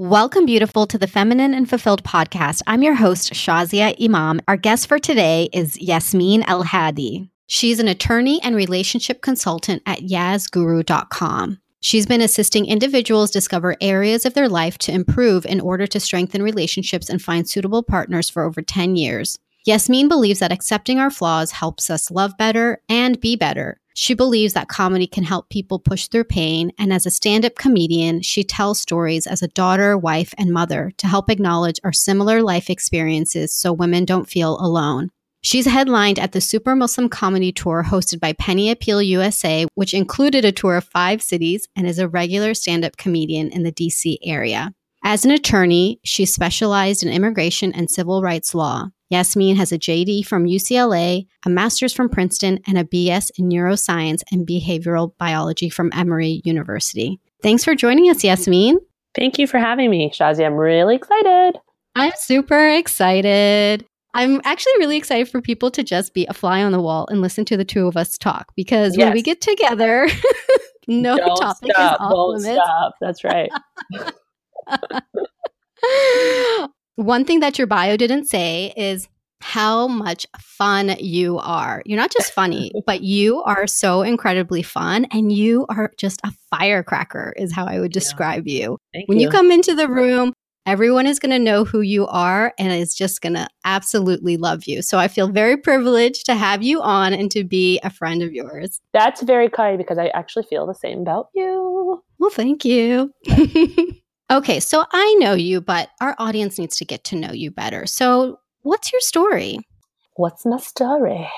Welcome, beautiful, to the Feminine and Fulfilled podcast. I'm your host, Shazia Imam. Our guest for today is Yasmin El Hadi. She's an attorney and relationship consultant at yazguru.com. She's been assisting individuals discover areas of their life to improve in order to strengthen relationships and find suitable partners for over 10 years. Yasmin believes that accepting our flaws helps us love better and be better. She believes that comedy can help people push through pain, and as a stand up comedian, she tells stories as a daughter, wife, and mother to help acknowledge our similar life experiences so women don't feel alone. She's headlined at the Super Muslim Comedy Tour hosted by Penny Appeal USA, which included a tour of five cities, and is a regular stand up comedian in the DC area. As an attorney, she specialized in immigration and civil rights law. Yasmin has a JD from UCLA, a master's from Princeton, and a BS in neuroscience and behavioral biology from Emory University. Thanks for joining us, Yasmin. Thank you for having me, Shazi. I'm really excited. I'm super excited. I'm actually really excited for people to just be a fly on the wall and listen to the two of us talk because yes. when we get together, no Don't topic stop. is off Won't limits. Stop. That's right. One thing that your bio didn't say is how much fun you are. You're not just funny, but you are so incredibly fun and you are just a firecracker, is how I would describe yeah. you. Thank when you. you come into the room, everyone is going to know who you are and is just going to absolutely love you. So I feel very privileged to have you on and to be a friend of yours. That's very kind because I actually feel the same about you. Well, thank you. Okay, so I know you, but our audience needs to get to know you better. So, what's your story? What's my story?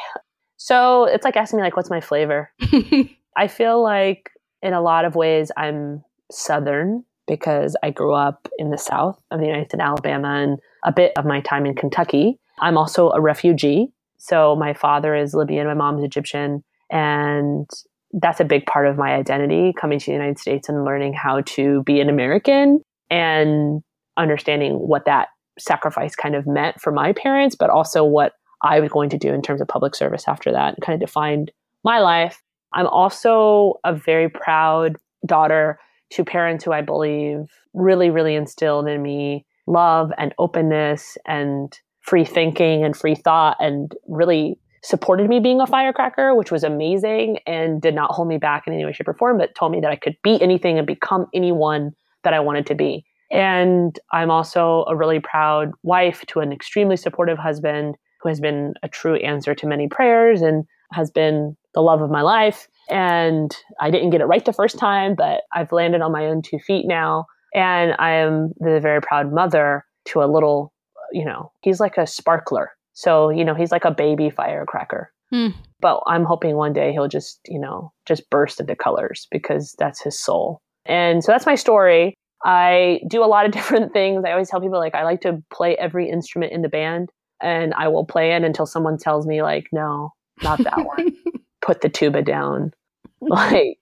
So, it's like asking me like what's my flavor? I feel like in a lot of ways I'm southern because I grew up in the south of the United States in Alabama and a bit of my time in Kentucky. I'm also a refugee. So, my father is Libyan, my mom's Egyptian, and that's a big part of my identity coming to the United States and learning how to be an American and understanding what that sacrifice kind of meant for my parents, but also what I was going to do in terms of public service after that and kind of defined my life. I'm also a very proud daughter to parents who I believe really, really instilled in me love and openness and free thinking and free thought and really supported me being a firecracker, which was amazing and did not hold me back in any way, shape, or form, but told me that I could be anything and become anyone that I wanted to be. And I'm also a really proud wife to an extremely supportive husband who has been a true answer to many prayers and has been the love of my life. And I didn't get it right the first time, but I've landed on my own two feet now. And I am the very proud mother to a little, you know, he's like a sparkler so, you know, he's like a baby firecracker. Mm. But I'm hoping one day he'll just, you know, just burst into colors because that's his soul. And so that's my story. I do a lot of different things. I always tell people like I like to play every instrument in the band and I will play it until someone tells me like no, not that one. Put the tuba down. Like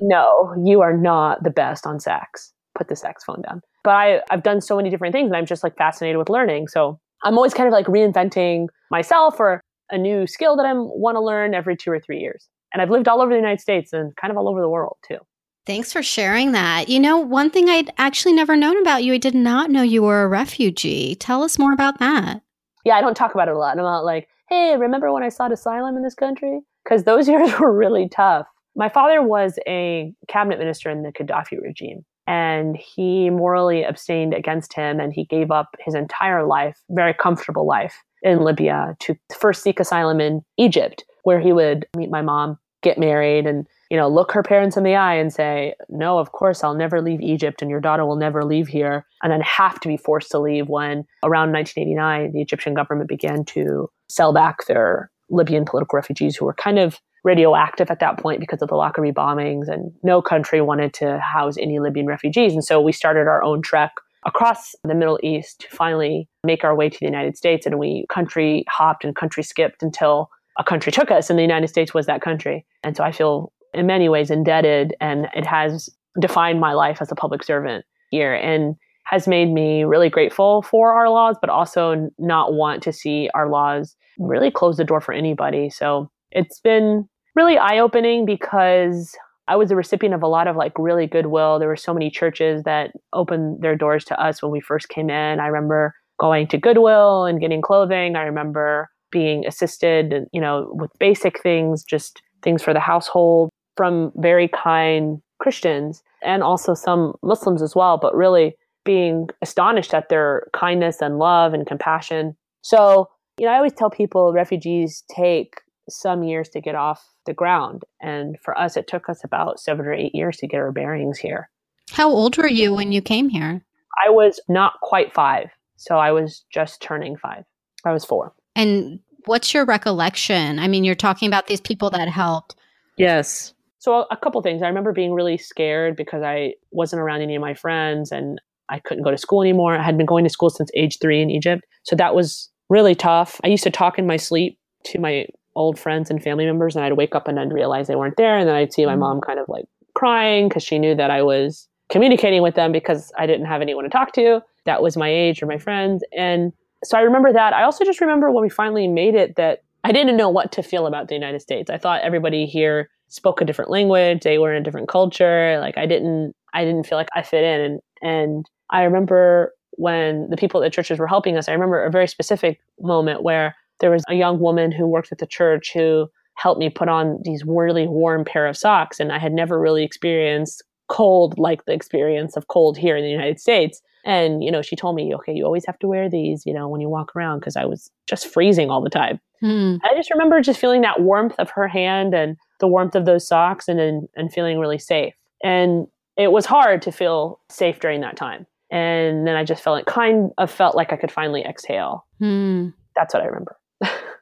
no, you are not the best on sax. Put the saxophone down. But I I've done so many different things and I'm just like fascinated with learning. So I'm always kind of like reinventing myself or a new skill that I want to learn every two or three years. And I've lived all over the United States and kind of all over the world too. Thanks for sharing that. You know, one thing I'd actually never known about you, I did not know you were a refugee. Tell us more about that. Yeah, I don't talk about it a lot. I'm not like, hey, remember when I sought asylum in this country? Because those years were really tough. My father was a cabinet minister in the Gaddafi regime and he morally abstained against him and he gave up his entire life, very comfortable life in Libya to first seek asylum in Egypt, where he would meet my mom, get married, and you know, look her parents in the eye and say, No, of course, I'll never leave Egypt and your daughter will never leave here. And then have to be forced to leave when around 1989, the Egyptian government began to sell back their Libyan political refugees who were kind of radioactive at that point because of the Lockerbie bombings, and no country wanted to house any Libyan refugees. And so we started our own trek across the Middle East to finally make our way to the United States. And we country hopped and country skipped until a country took us, and the United States was that country. And so I feel in many ways indebted, and it has defined my life as a public servant here and has made me really grateful for our laws, but also not want to see our laws really close the door for anybody. So it's been really eye opening because I was the recipient of a lot of like really goodwill. There were so many churches that opened their doors to us when we first came in. I remember going to Goodwill and getting clothing. I remember being assisted, you know, with basic things, just things for the household from very kind Christians and also some Muslims as well, but really being astonished at their kindness and love and compassion. So, you know, I always tell people refugees take some years to get off the ground. And for us, it took us about seven or eight years to get our bearings here. How old were you when you came here? I was not quite five. So I was just turning five. I was four. And what's your recollection? I mean, you're talking about these people that helped. Yes. So a couple things. I remember being really scared because I wasn't around any of my friends and I couldn't go to school anymore. I had been going to school since age three in Egypt. So that was really tough. I used to talk in my sleep to my old friends and family members and I'd wake up and I'd realize they weren't there. And then I'd see my mm. mom kind of like crying because she knew that I was communicating with them because I didn't have anyone to talk to that was my age or my friends. And so I remember that. I also just remember when we finally made it that I didn't know what to feel about the United States. I thought everybody here spoke a different language, they were in a different culture. Like I didn't I didn't feel like I fit in and and I remember when the people at the churches were helping us, I remember a very specific moment where there was a young woman who worked at the church who helped me put on these really warm pair of socks and I had never really experienced cold like the experience of cold here in the United States. And, you know, she told me, okay, you always have to wear these, you know, when you walk around because I was just freezing all the time. Hmm. I just remember just feeling that warmth of her hand and the warmth of those socks and, and, and feeling really safe. And it was hard to feel safe during that time. And then I just felt it kind of felt like I could finally exhale. Hmm. That's what I remember.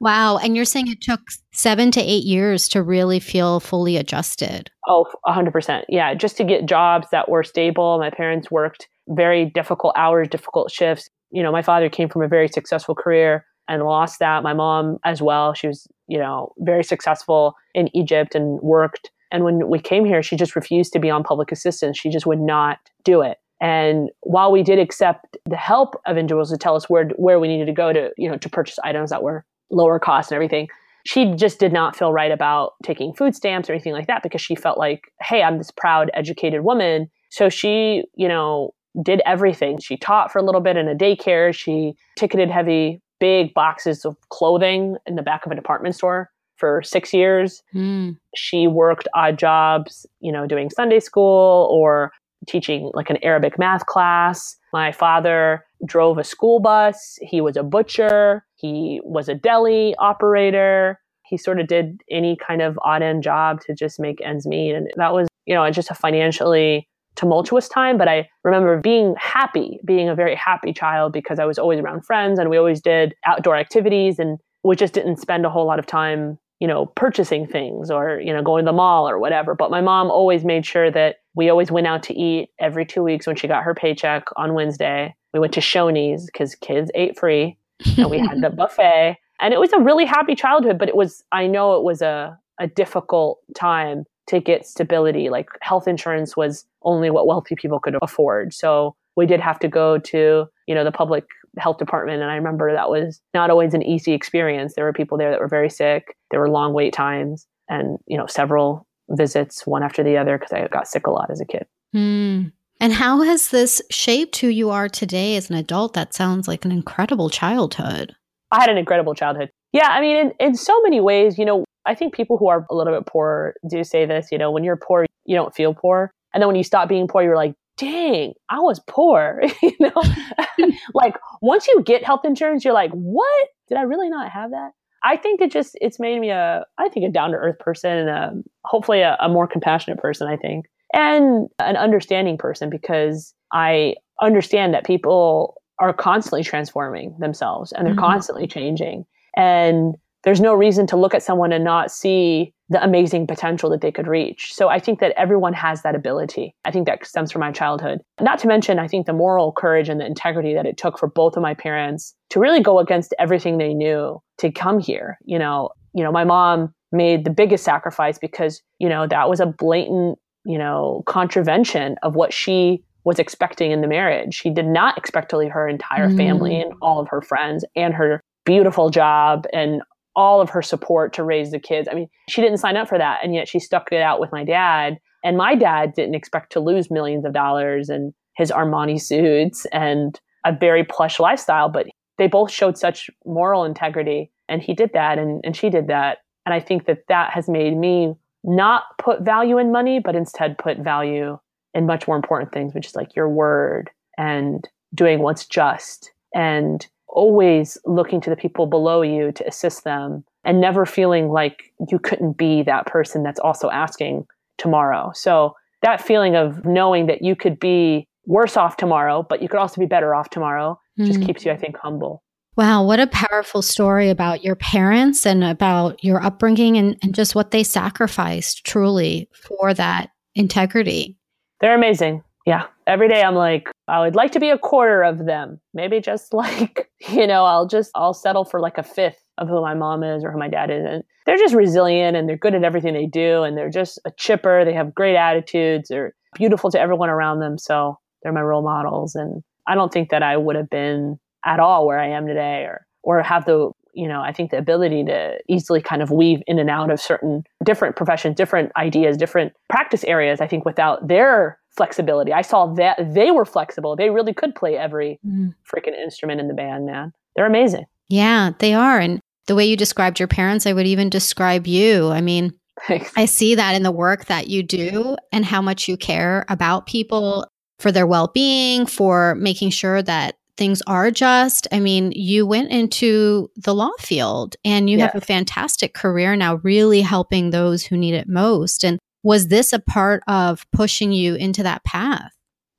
Wow. And you're saying it took seven to eight years to really feel fully adjusted. Oh, 100%. Yeah. Just to get jobs that were stable. My parents worked very difficult hours, difficult shifts. You know, my father came from a very successful career and lost that. My mom as well. She was, you know, very successful in Egypt and worked. And when we came here, she just refused to be on public assistance. She just would not do it. And while we did accept the help of individuals to tell us where where we needed to go to, you know, to purchase items that were lower cost and everything, she just did not feel right about taking food stamps or anything like that because she felt like, hey, I'm this proud, educated woman. So she, you know, did everything. She taught for a little bit in a daycare. She ticketed heavy, big boxes of clothing in the back of a department store for six years. Mm. She worked odd jobs, you know, doing Sunday school or teaching like an Arabic math class. My father drove a school bus. He was a butcher. He was a deli operator. He sort of did any kind of odd end job to just make ends meet. And that was, you know, just a financially tumultuous time, but I remember being happy, being a very happy child because I was always around friends and we always did outdoor activities and we just didn't spend a whole lot of time, you know, purchasing things or, you know, going to the mall or whatever. But my mom always made sure that we always went out to eat every two weeks when she got her paycheck on Wednesday. We went to Shoney's because kids ate free and we had the buffet. And it was a really happy childhood, but it was, I know it was a, a difficult time to get stability. Like health insurance was only what wealthy people could afford. So we did have to go to, you know, the public health department. And I remember that was not always an easy experience. There were people there that were very sick. There were long wait times and, you know, several visits one after the other because I got sick a lot as a kid. Mm. And how has this shaped who you are today as an adult? That sounds like an incredible childhood. I had an incredible childhood. Yeah, I mean, in, in so many ways, you know, I think people who are a little bit poor do say this, you know, when you're poor, you don't feel poor. And then when you stop being poor, you're like, dang, I was poor. you know, like once you get health insurance, you're like, what? Did I really not have that? I think it just, it's made me a, I think a down to earth person and a, hopefully a, a more compassionate person, I think, and an understanding person because I understand that people are constantly transforming themselves and they're mm-hmm. constantly changing. And there's no reason to look at someone and not see the amazing potential that they could reach. So I think that everyone has that ability. I think that stems from my childhood. Not to mention, I think the moral courage and the integrity that it took for both of my parents to really go against everything they knew to come here. You know, you know, my mom made the biggest sacrifice because, you know, that was a blatant, you know, contravention of what she was expecting in the marriage. She did not expect to leave her entire family mm. and all of her friends and her beautiful job and all of her support to raise the kids. I mean, she didn't sign up for that, and yet she stuck it out with my dad. And my dad didn't expect to lose millions of dollars and his Armani suits and a very plush lifestyle, but they both showed such moral integrity. And he did that and, and she did that. And I think that that has made me not put value in money, but instead put value in much more important things, which is like your word and doing what's just and always looking to the people below you to assist them and never feeling like you couldn't be that person that's also asking tomorrow. So that feeling of knowing that you could be worse off tomorrow, but you could also be better off tomorrow mm. just keeps you, I think, humble. Wow, what a powerful story about your parents and about your upbringing and, and just what they sacrificed truly for that integrity. They're amazing. Yeah. Every day I'm like, I would like to be a quarter of them. Maybe just like, you know, I'll just, I'll settle for like a fifth of who my mom is or who my dad is. And they're just resilient and they're good at everything they do. And they're just a chipper. They have great attitudes. They're beautiful to everyone around them. So they're my role models. And I don't think that I would have been at all where I am today or, or have the, you know, I think the ability to easily kind of weave in and out of certain different professions, different ideas, different practice areas. I think without their flexibility, I saw that they were flexible. They really could play every mm. freaking instrument in the band, man. They're amazing. Yeah, they are. And the way you described your parents, I would even describe you. I mean, Thanks. I see that in the work that you do and how much you care about people for their well being, for making sure that things are just. I mean, you went into the law field and you have a fantastic career now, really helping those who need it most. And was this a part of pushing you into that path?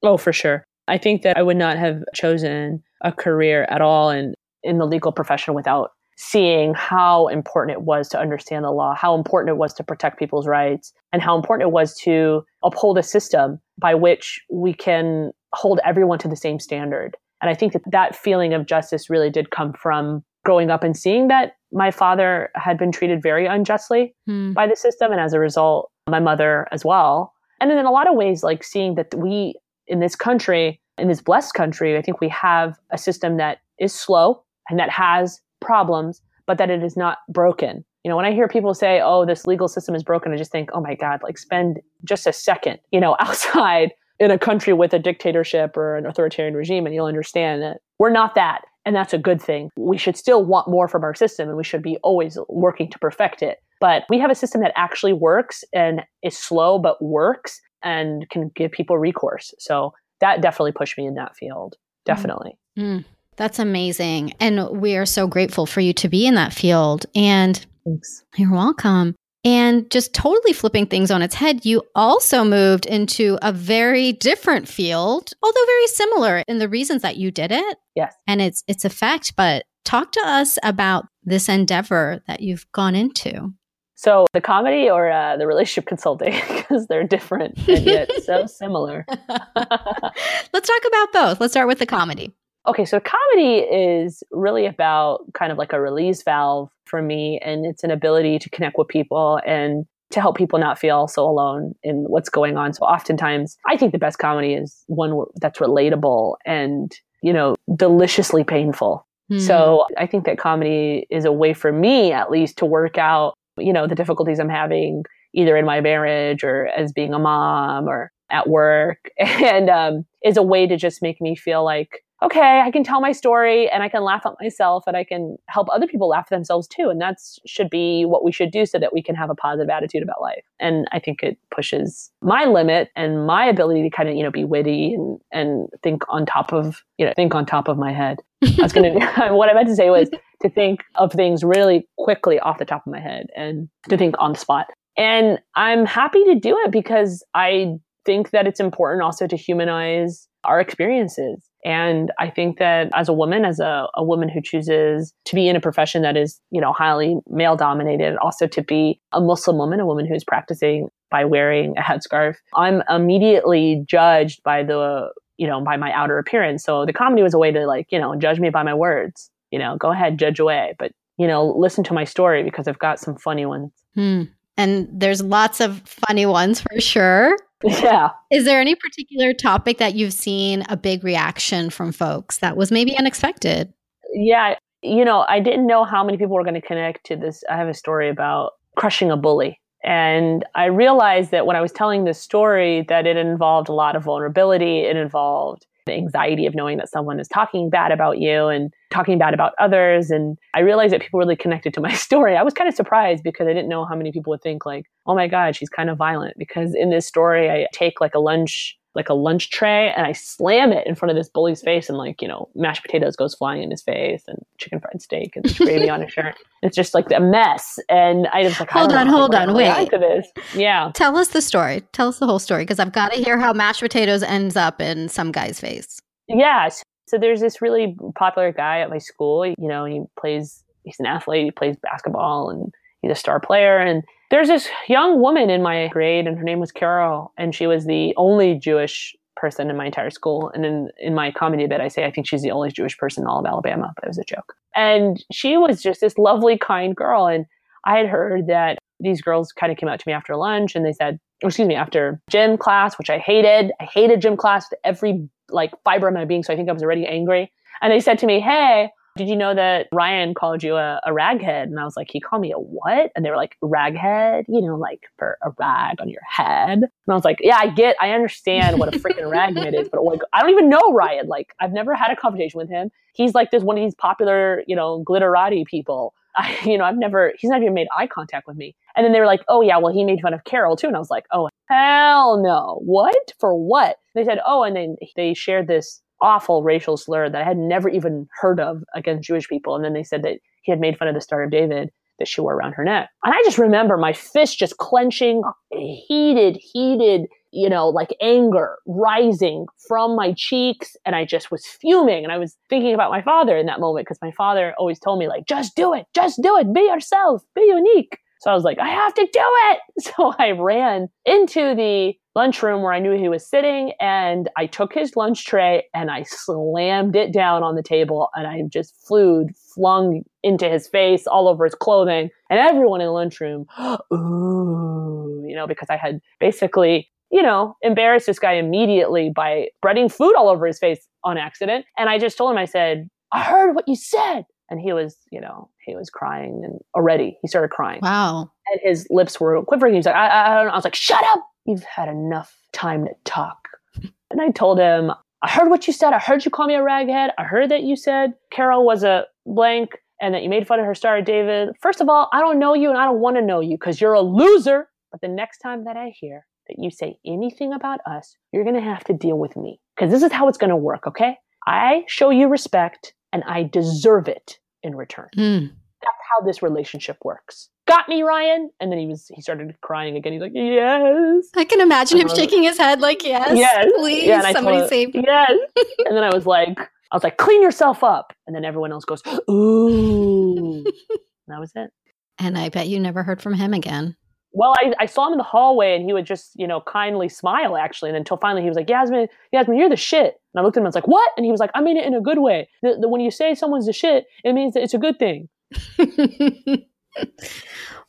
Oh, for sure. I think that I would not have chosen a career at all in, in the legal profession without seeing how important it was to understand the law, how important it was to protect people's rights, and how important it was to uphold a system by which we can hold everyone to the same standard. And I think that that feeling of justice really did come from growing up and seeing that my father had been treated very unjustly hmm. by the system. And as a result, my mother as well. And in a lot of ways, like seeing that we in this country, in this blessed country, I think we have a system that is slow and that has problems, but that it is not broken. You know, when I hear people say, oh, this legal system is broken, I just think, oh my God, like spend just a second, you know, outside in a country with a dictatorship or an authoritarian regime, and you'll understand that we're not that. And that's a good thing. We should still want more from our system and we should be always working to perfect it. But we have a system that actually works and is slow, but works and can give people recourse. So that definitely pushed me in that field. Mm. Definitely. Mm. Mm. That's amazing. And we are so grateful for you to be in that field. And Thanks. you're welcome. And just totally flipping things on its head, you also moved into a very different field, although very similar in the reasons that you did it. Yes. And its its effect. But talk to us about this endeavor that you've gone into. So the comedy or uh, the relationship consulting, because they're different and yet so similar. Let's talk about both. Let's start with the comedy. Okay, so comedy is really about kind of like a release valve for me, and it's an ability to connect with people and to help people not feel so alone in what's going on. So oftentimes, I think the best comedy is one that's relatable and, you know, deliciously painful. Hmm. So I think that comedy is a way for me, at least, to work out, you know, the difficulties I'm having either in my marriage or as being a mom or at work, and um, is a way to just make me feel like okay, I can tell my story and I can laugh at myself and I can help other people laugh at themselves too. And that should be what we should do so that we can have a positive attitude about life. And I think it pushes my limit and my ability to kind of, you know, be witty and, and think on top of, you know, think on top of my head. I was going to, what I meant to say was to think of things really quickly off the top of my head and to think on the spot. And I'm happy to do it because I think that it's important also to humanize our experiences and I think that as a woman, as a, a woman who chooses to be in a profession that is, you know, highly male dominated, also to be a Muslim woman, a woman who's practicing by wearing a headscarf, I'm immediately judged by the, you know, by my outer appearance. So the comedy was a way to like, you know, judge me by my words. You know, go ahead, judge away. But, you know, listen to my story because I've got some funny ones. Hmm. And there's lots of funny ones for sure. Yeah. Is there any particular topic that you've seen a big reaction from folks that was maybe unexpected? Yeah. You know, I didn't know how many people were going to connect to this. I have a story about crushing a bully. And I realized that when I was telling this story that it involved a lot of vulnerability, it involved the anxiety of knowing that someone is talking bad about you and talking bad about others. And I realized that people really connected to my story. I was kind of surprised because I didn't know how many people would think like, oh my God, she's kind of violent. Because in this story, I take like a lunch like a lunch tray and I slam it in front of this bully's face and like, you know, mashed potatoes goes flying in his face and chicken fried steak and gravy on his shirt. It's just like a mess. And I was like, hold on, hold on, wait. To this. Yeah. Tell us the story. Tell us the whole story because I've got to hear how mashed potatoes ends up in some guy's face. Yeah. So there's this really popular guy at my school. You know, he plays, he's an athlete, he plays basketball and he's a star player. And there's this young woman in my grade, and her name was Carol, and she was the only Jewish person in my entire school. And in, in my comedy bit, I say I think she's the only Jewish person in all of Alabama, but it was a joke. And she was just this lovely, kind girl. And I had heard that these girls kind of came out to me after lunch and they said, excuse me, after gym class, which I hated. I hated gym class with every like fiber of my being. So I think I was already angry. And they said to me, Hey, did you know that Ryan called you a, a raghead? And I was like, he called me a what? And they were like, raghead, you know, like for a rag on your head. And I was like, yeah, I get, I understand what a freaking raghead is, but like, I don't even know Ryan. Like, I've never had a conversation with him. He's like this one of these popular, you know, glitterati people. I, you know, I've never, he's not even made eye contact with me. And then they were like, oh yeah, well, he made fun of Carol too. And I was like, oh, hell no. What? For what? They said, oh, and then they shared this awful racial slur that I had never even heard of against Jewish people. And then they said that he had made fun of the Star of David that she wore around her neck. And I just remember my fist just clenching, heated, heated, you know, like anger rising from my cheeks. And I just was fuming. And I was thinking about my father in that moment because my father always told me, like, just do it, just do it, be yourself, be unique. So I was like, I have to do it. So I ran into the lunchroom where I knew he was sitting and I took his lunch tray and I slammed it down on the table and I just flew, flung into his face, all over his clothing. And everyone in the lunchroom, ooh, you know, because I had basically, you know, embarrassed this guy immediately by spreading food all over his face on accident. And I just told him, I said, I heard what you said and he was, you know, he was crying and already he started crying. Wow. And his lips were quivering. He was like, I, I, I, don't know. I was like, shut up. You've had enough time to talk. And I told him, I heard what you said. I heard you call me a raghead. I heard that you said Carol was a blank and that you made fun of her star, David. First of all, I don't know you and I don't want to know you because you're a loser. But the next time that I hear that you say anything about us, you're going to have to deal with me because this is how it's going to work, okay? I show you respect and I deserve it in return. Mm. That's how this relationship works. Got me, Ryan? And then he was he started crying again. He's like, Yes. I can imagine him shaking his head like, Yes, yes. please, yeah, somebody save me. Yes. and then I was like, I was like, clean yourself up. And then everyone else goes, Ooh. that was it. And I bet you never heard from him again. Well, I, I saw him in the hallway and he would just, you know, kindly smile actually. And until finally he was like, Yasmin, Yasmin, you're the shit. And I looked at him and I was like, what? And he was like, I mean it in a good way. The, the, when you say someone's the shit, it means that it's a good thing.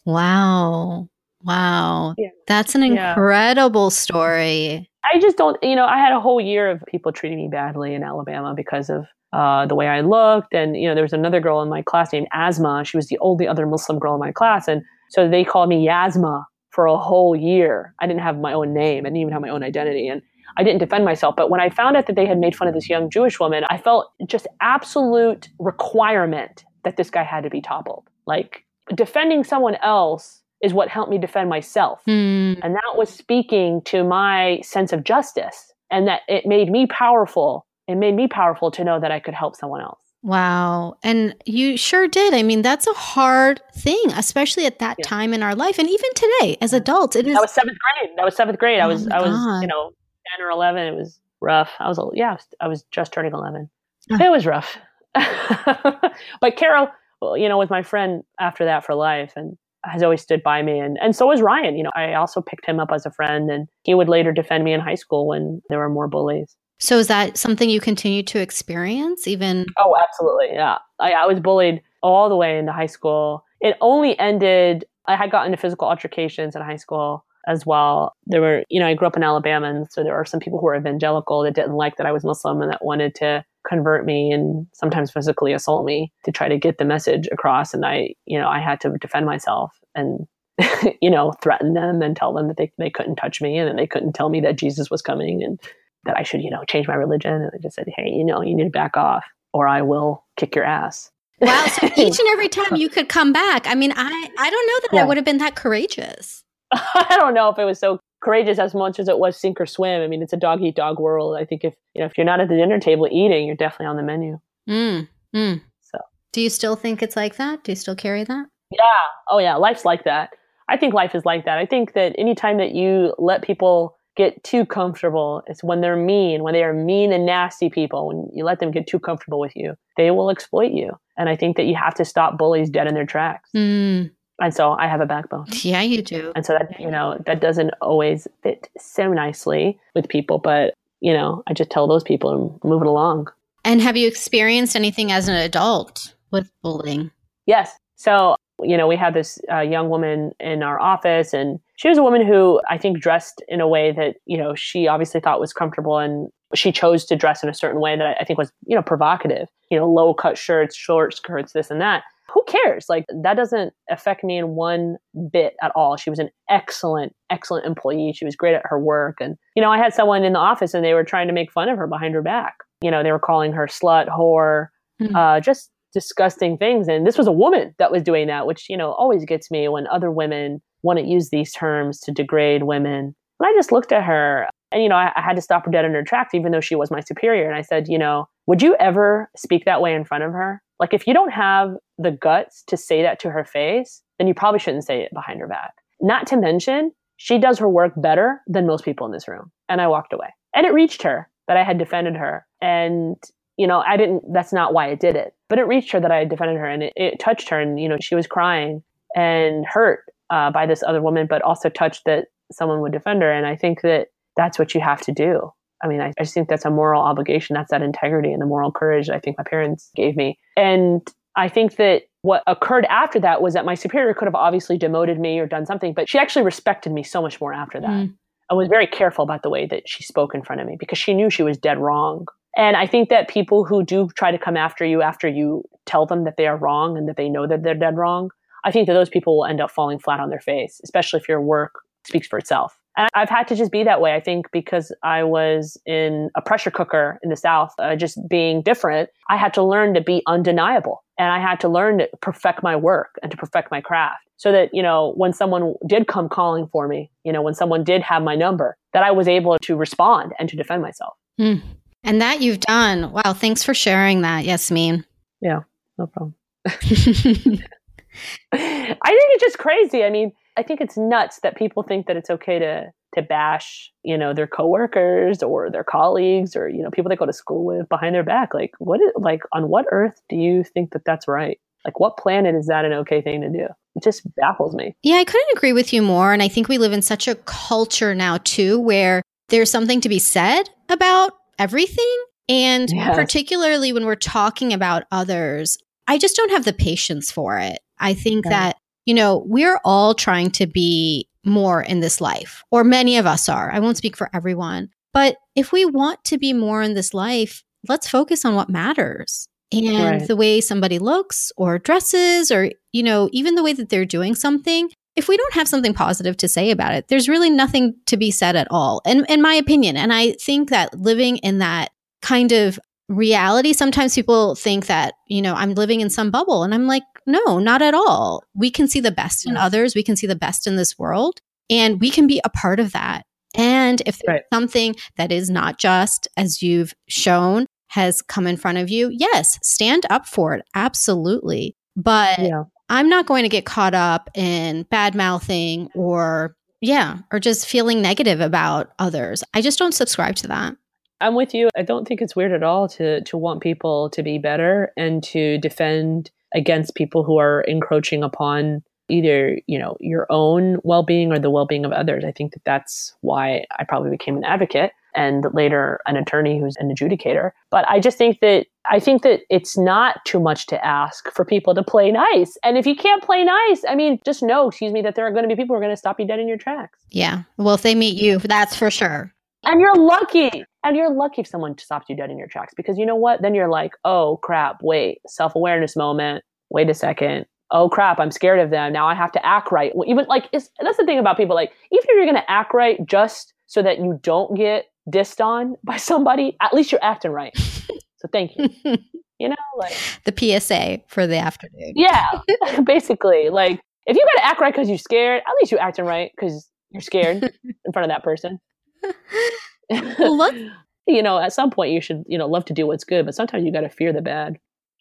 wow. Wow. Yeah. That's an incredible yeah. story. I just don't, you know, I had a whole year of people treating me badly in Alabama because of uh, the way I looked. And, you know, there was another girl in my class named Asma. She was the only other Muslim girl in my class. And so they called me Yasma for a whole year. I didn't have my own name. I didn't even have my own identity. And I didn't defend myself. But when I found out that they had made fun of this young Jewish woman, I felt just absolute requirement that this guy had to be toppled. Like defending someone else is what helped me defend myself. Mm. And that was speaking to my sense of justice and that it made me powerful. It made me powerful to know that I could help someone else. Wow. And you sure did. I mean, that's a hard thing, especially at that yeah. time in our life. And even today as adults, it is. That was seventh grade. That was seventh grade. Oh I was, I was, you know, 10 or 11. It was rough. I was, yeah, I was, I was just turning 11. Oh. It was rough. but Carol, well, you know, was my friend after that for life and has always stood by me. And, and so was Ryan. You know, I also picked him up as a friend and he would later defend me in high school when there were more bullies. So is that something you continue to experience even? Oh, absolutely. Yeah. I, I was bullied all the way into high school. It only ended, I had gotten into physical altercations in high school as well. There were, you know, I grew up in Alabama, and so there are some people who were evangelical that didn't like that I was Muslim and that wanted to convert me and sometimes physically assault me to try to get the message across. And I, you know, I had to defend myself. And you know, threaten them and tell them that they, they couldn't touch me and that they couldn't tell me that Jesus was coming and that I should, you know, change my religion. And I just said, hey, you know, you need to back off or I will kick your ass. Wow. So each and every time you could come back. I mean, I, I don't know that yeah. I would have been that courageous. I don't know if it was so courageous as much as it was sink or swim. I mean, it's a dog eat dog world. I think if you know if you're not at the dinner table eating, you're definitely on the menu. Mm, mm. So, do you still think it's like that? Do you still carry that? Yeah. Oh yeah. Life's like that. I think life is like that. I think that anytime that you let people get too comfortable, it's when they're mean, when they are mean and nasty people, when you let them get too comfortable with you, they will exploit you. And I think that you have to stop bullies dead in their tracks. Mm. And so I have a backbone. Yeah, you do. And so that, you know, that doesn't always fit so nicely with people, but, you know, I just tell those people and move it along. And have you experienced anything as an adult with bullying? Yes. So, you know, we had this uh, young woman in our office, and she was a woman who I think dressed in a way that, you know, she obviously thought was comfortable and she chose to dress in a certain way that I think was, you know, provocative, you know, low cut shirts, short skirts, this and that who cares? Like that doesn't affect me in one bit at all. She was an excellent, excellent employee. She was great at her work. And, you know, I had someone in the office and they were trying to make fun of her behind her back. You know, they were calling her slut, whore, mm-hmm. uh, just disgusting things. And this was a woman that was doing that, which, you know, always gets me when other women want to use these terms to degrade women. And I just looked at her and, you know, I, I had to stop her dead in her tracks, even though she was my superior. And I said, you know, would you ever speak that way in front of her? Like, if you don't have the guts to say that to her face, then you probably shouldn't say it behind her back. Not to mention, she does her work better than most people in this room. And I walked away. And it reached her that I had defended her. And, you know, I didn't, that's not why I did it. But it reached her that I had defended her and it, it touched her. And, you know, she was crying and hurt uh, by this other woman, but also touched that someone would defend her. And I think that that's what you have to do. I mean, I, I just think that's a moral obligation. That's that integrity and the moral courage I think my parents gave me. And I think that what occurred after that was that my superior could have obviously demoted me or done something, but she actually respected me so much more after that. Mm. I was very careful about the way that she spoke in front of me because she knew she was dead wrong. And I think that people who do try to come after you after you tell them that they are wrong and that they know that they're dead wrong, I think that those people will end up falling flat on their face, especially if your work speaks for itself. And I've had to just be that way, I think, because I was in a pressure cooker in the South, uh, just being different. I had to learn to be undeniable and I had to learn to perfect my work and to perfect my craft so that, you know, when someone did come calling for me, you know, when someone did have my number, that I was able to respond and to defend myself. Mm. And that you've done. Wow. Thanks for sharing that, Yasmin. Yeah, no problem. I think it's just crazy. I mean, I think it's nuts that people think that it's okay to to bash, you know, their coworkers or their colleagues or you know people they go to school with behind their back. Like, what? Is, like, on what earth do you think that that's right? Like, what planet is that an okay thing to do? It just baffles me. Yeah, I couldn't agree with you more. And I think we live in such a culture now too, where there's something to be said about everything. And yes. particularly when we're talking about others, I just don't have the patience for it. I think that you know, we're all trying to be more in this life, or many of us are. I won't speak for everyone. But if we want to be more in this life, let's focus on what matters. And right. the way somebody looks or dresses, or, you know, even the way that they're doing something, if we don't have something positive to say about it, there's really nothing to be said at all, in, in my opinion. And I think that living in that kind of reality, sometimes people think that, you know, I'm living in some bubble. And I'm like, no, not at all. We can see the best in others. We can see the best in this world and we can be a part of that. And if there's right. something that is not just as you've shown has come in front of you, yes, stand up for it. Absolutely. But yeah. I'm not going to get caught up in bad mouthing or, yeah, or just feeling negative about others. I just don't subscribe to that. I'm with you. I don't think it's weird at all to to want people to be better and to defend against people who are encroaching upon either you know your own well-being or the well-being of others. I think that that's why i probably became an advocate and later an attorney who's an adjudicator. But i just think that i think that it's not too much to ask for people to play nice. And if you can't play nice i mean just know excuse me that there are going to be people who are going to stop you dead in your tracks. Yeah. Well if they meet you that's for sure. And you're lucky. And you're lucky if someone stops you dead in your tracks. Because you know what? Then you're like oh crap wait self-awareness moment wait a second oh crap, I'm scared of them. Now I have to act right. Even like, that's the thing about people. Like, even if you're going to act right just so that you don't get dissed on by somebody, at least you're acting right. So thank you. you know, like the PSA for the afternoon. Yeah, basically, like if you got to act right because you're scared, at least you're acting right because you're scared in front of that person. well, look, you know, at some point you should, you know, love to do what's good, but sometimes you got to fear the bad.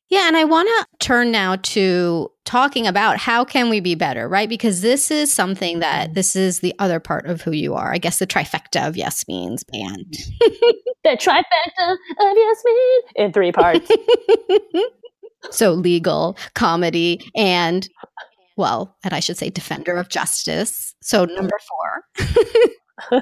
Yeah, and I want to turn now to talking about how can we be better, right? Because this is something that mm-hmm. this is the other part of who you are. I guess the trifecta of Yasmin's band. the trifecta of Yasmin in three parts. so legal, comedy, and well, and I should say defender of justice. So number 4.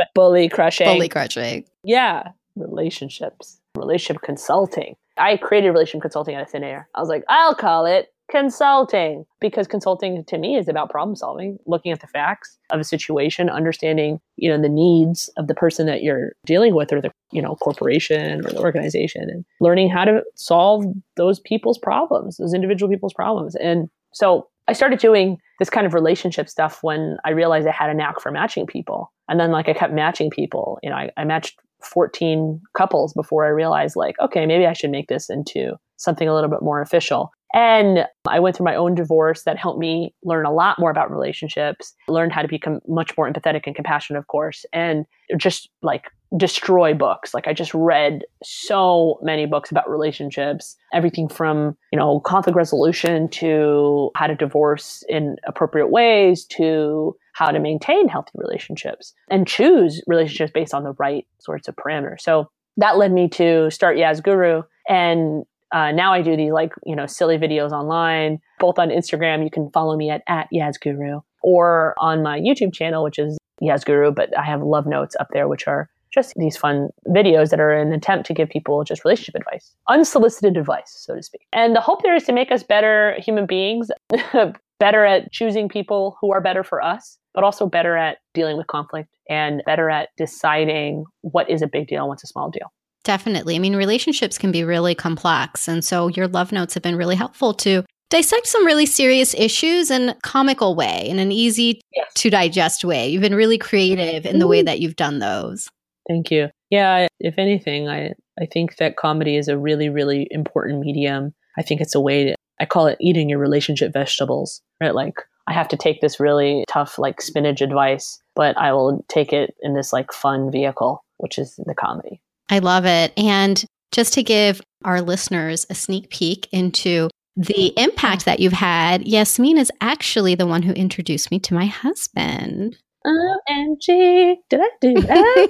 Bully crushing. Bully crushing. Yeah, relationships, relationship consulting I created relationship consulting out of thin air. I was like, I'll call it consulting because consulting to me is about problem solving, looking at the facts of a situation, understanding, you know, the needs of the person that you're dealing with or the, you know, corporation or the organization and learning how to solve those people's problems, those individual people's problems. And so I started doing this kind of relationship stuff when I realized I had a knack for matching people. And then like I kept matching people. You know, I, I matched 14 couples before I realized, like, okay, maybe I should make this into something a little bit more official. And I went through my own divorce that helped me learn a lot more about relationships, learned how to become much more empathetic and compassionate, of course, and just like destroy books. Like I just read so many books about relationships, everything from, you know, conflict resolution to how to divorce in appropriate ways to how to maintain healthy relationships and choose relationships based on the right sorts of parameters. So that led me to start Yaz Guru. And uh, now I do these like, you know, silly videos online, both on Instagram. You can follow me at, at Yaz Guru or on my YouTube channel, which is Yaz Guru, but I have love notes up there, which are just these fun videos that are an attempt to give people just relationship advice, unsolicited advice, so to speak. And the hope there is to make us better human beings, better at choosing people who are better for us, but also better at dealing with conflict and better at deciding what is a big deal and what's a small deal. Definitely. I mean, relationships can be really complex. And so your love notes have been really helpful to dissect some really serious issues in a comical way, in an easy yes. to digest way. You've been really creative in the way mm-hmm. that you've done those. Thank you. Yeah, if anything, I, I think that comedy is a really, really important medium. I think it's a way to, I call it eating your relationship vegetables, right? Like I have to take this really tough, like spinach advice, but I will take it in this like fun vehicle, which is the comedy. I love it. And just to give our listeners a sneak peek into the impact that you've had, Yasmin is actually the one who introduced me to my husband. OMG, did I do that?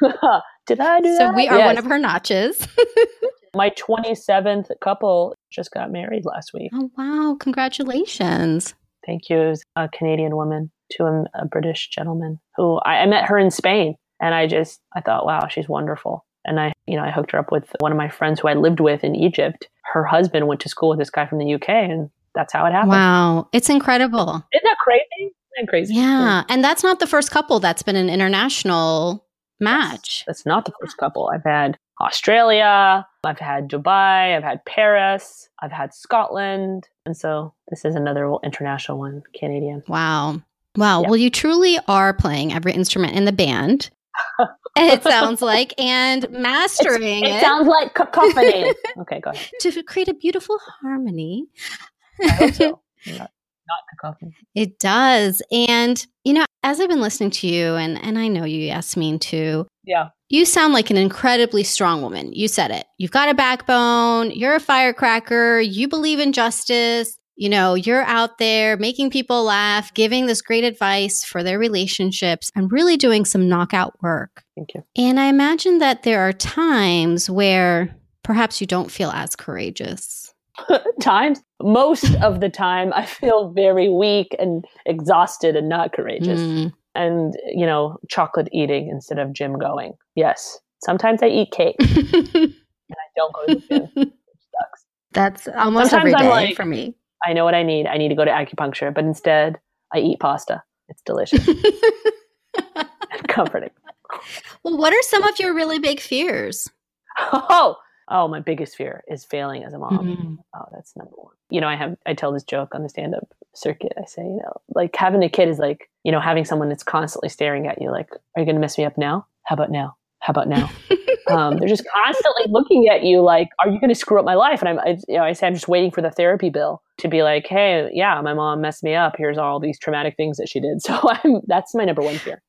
did I do so that? So we are yes. one of her notches. My 27th couple just got married last week. Oh, wow. Congratulations. Thank you. It was a Canadian woman to a, a British gentleman who I, I met her in Spain. And I just, I thought, wow, she's wonderful. And I, you know, I hooked her up with one of my friends who I lived with in Egypt. Her husband went to school with this guy from the UK, and that's how it happened. Wow. It's incredible. Isn't that crazy? That crazy? Yeah. And that's not the first couple that's been an international match. That's not the first couple. I've had Australia, I've had Dubai, I've had Paris, I've had Scotland. And so this is another international one, Canadian. Wow. Wow. Yeah. Well, you truly are playing every instrument in the band. it sounds like, and mastering it. It sounds like cacophony. okay, go ahead. To create a beautiful harmony. I hope so. Not, not cacophony. It does. And, you know, as I've been listening to you, and, and I know you, Yasmin, too. Yeah. You sound like an incredibly strong woman. You said it. You've got a backbone. You're a firecracker. You believe in justice. You know, you're out there making people laugh, giving this great advice for their relationships, and really doing some knockout work. Thank you. And I imagine that there are times where perhaps you don't feel as courageous. times. Most of the time i feel very weak and exhausted and not courageous. Mm. and you know chocolate eating instead of gym going. Yes. Sometimes i eat cake. And i don't go to the gym which sucks. That's almost sometimes every day like, for me. I know what i need. I need to go to acupuncture but instead i eat pasta. It's delicious. And comforting. Well what are some of your really big fears? Oh Oh, my biggest fear is failing as a mom. Mm-hmm. Oh, that's number one. You know, I have I tell this joke on the stand up circuit. I say, you know, like having a kid is like, you know, having someone that's constantly staring at you, like, are you going to mess me up now? How about now? How about now? um, they're just constantly looking at you, like, are you going to screw up my life? And I'm, I, you know, I say I'm just waiting for the therapy bill to be like, hey, yeah, my mom messed me up. Here's all these traumatic things that she did. So I'm that's my number one fear.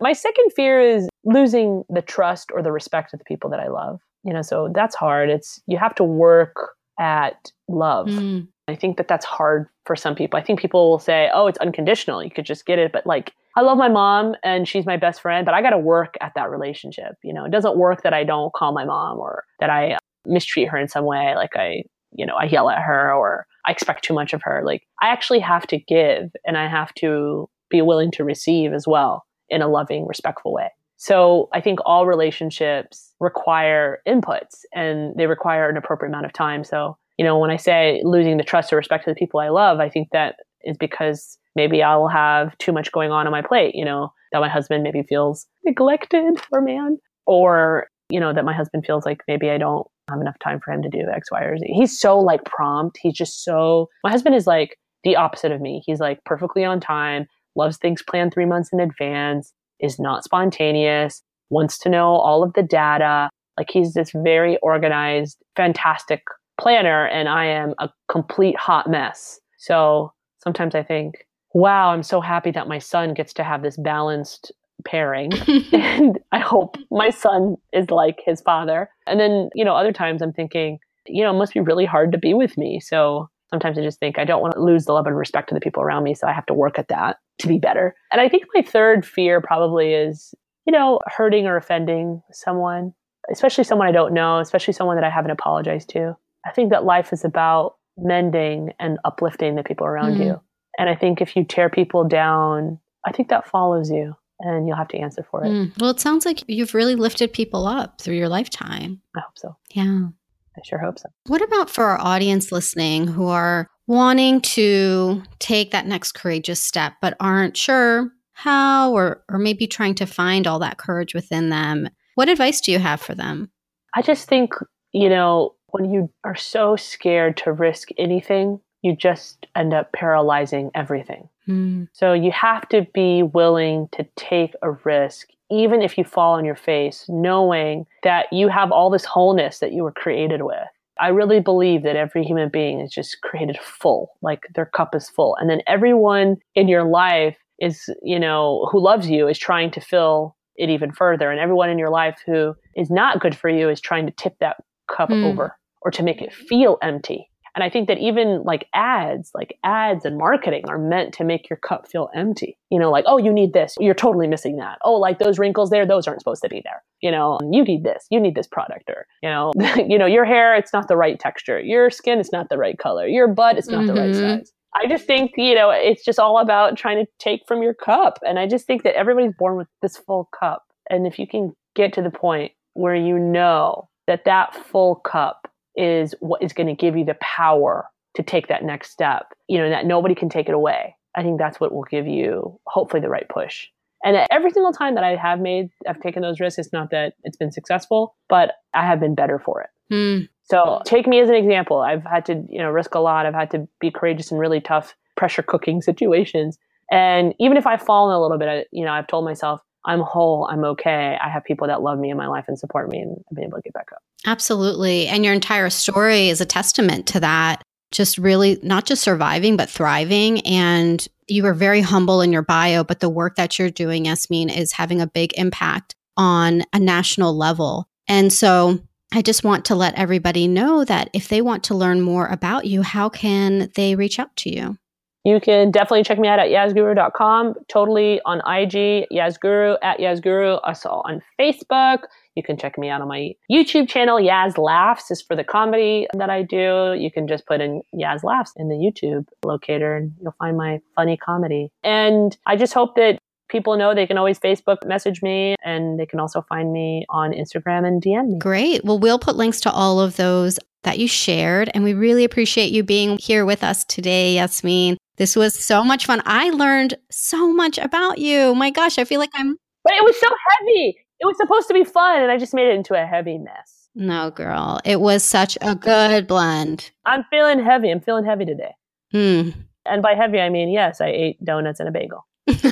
My second fear is losing the trust or the respect of the people that I love. You know, so that's hard. It's you have to work at love. Mm. I think that that's hard for some people. I think people will say, "Oh, it's unconditional. You could just get it." But like, I love my mom and she's my best friend, but I got to work at that relationship. You know, it doesn't work that I don't call my mom or that I mistreat her in some way, like I, you know, I yell at her or I expect too much of her. Like, I actually have to give and I have to be willing to receive as well in a loving, respectful way. So I think all relationships require inputs and they require an appropriate amount of time. So, you know, when I say losing the trust or respect of the people I love, I think that is because maybe I'll have too much going on on my plate, you know, that my husband maybe feels neglected or man, or, you know, that my husband feels like maybe I don't have enough time for him to do X, Y, or Z. He's so like prompt. He's just so, my husband is like the opposite of me. He's like perfectly on time, loves things planned three months in advance, is not spontaneous, wants to know all of the data. Like he's this very organized, fantastic planner, and I am a complete hot mess. So sometimes I think, wow, I'm so happy that my son gets to have this balanced pairing. and I hope my son is like his father. And then, you know, other times I'm thinking, you know, it must be really hard to be with me. So sometimes I just think I don't want to lose the love and respect of the people around me. So I have to work at that to be better. And I think my third fear probably is, you know, hurting or offending someone, especially someone I don't know, especially someone that I haven't apologized to. I think that life is about mending and uplifting the people around mm. you. And I think if you tear people down, I think that follows you and you'll have to answer for it. Mm. Well, it sounds like you've really lifted people up through your lifetime. I hope so. Yeah. I sure hope so. What about for our audience listening who are wanting to take that next courageous step but aren't sure how or or maybe trying to find all that courage within them? What advice do you have for them? I just think, you know, when you are so scared to risk anything, you just end up paralyzing everything. Mm. So you have to be willing to take a risk, even if you fall on your face, knowing that you have all this wholeness that you were created with. I really believe that every human being is just created full, like their cup is full. And then everyone in your life is, you know, who loves you is trying to fill it even further. And everyone in your life who is not good for you is trying to tip that cup mm. over or to make it feel empty. And I think that even like ads, like ads and marketing are meant to make your cup feel empty. You know, like, oh, you need this. You're totally missing that. Oh, like those wrinkles there, those aren't supposed to be there. You know, you need this. You need this product or, you know, you know, your hair, it's not the right texture. Your skin, it's not the right color. Your butt, it's not mm-hmm. the right mm-hmm. size. I just think, you know, it's just all about trying to take from your cup. And I just think that everybody's born with this full cup. And if you can get to the point where you know that that full cup is what is going to give you the power to take that next step, you know, that nobody can take it away. I think that's what will give you hopefully the right push. And every single time that I have made, I've taken those risks. It's not that it's been successful, but I have been better for it. Hmm. So take me as an example. I've had to, you know, risk a lot. I've had to be courageous in really tough pressure cooking situations. And even if I've fallen a little bit, I, you know, I've told myself, I'm whole, I'm okay. I have people that love me in my life and support me, and I've been able to get back up. Absolutely. And your entire story is a testament to that. Just really not just surviving, but thriving. And you were very humble in your bio, but the work that you're doing, Yasmin, is having a big impact on a national level. And so I just want to let everybody know that if they want to learn more about you, how can they reach out to you? You can definitely check me out at yazguru.com, totally on IG, yazguru, at yazguru, also on Facebook. You can check me out on my YouTube channel, Yaz Laughs is for the comedy that I do. You can just put in Yaz Laughs in the YouTube locator and you'll find my funny comedy. And I just hope that people know they can always Facebook message me and they can also find me on Instagram and DM me. Great. Well, we'll put links to all of those that you shared. And we really appreciate you being here with us today, Yasmin. This was so much fun. I learned so much about you. My gosh, I feel like I'm. But it was so heavy. It was supposed to be fun, and I just made it into a heavy mess. No, girl. It was such a good blend. I'm feeling heavy. I'm feeling heavy today. Hmm. And by heavy, I mean, yes, I ate donuts and a bagel.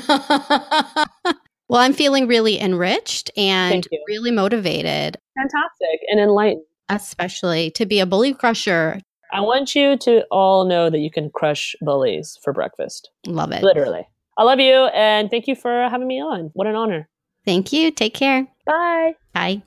well, I'm feeling really enriched and really motivated, Fantastic and enlightened. especially to be a bully crusher. I want you to all know that you can crush bullies for breakfast. Love it. Literally. I love you and thank you for having me on. What an honor. Thank you. Take care. Bye. Bye.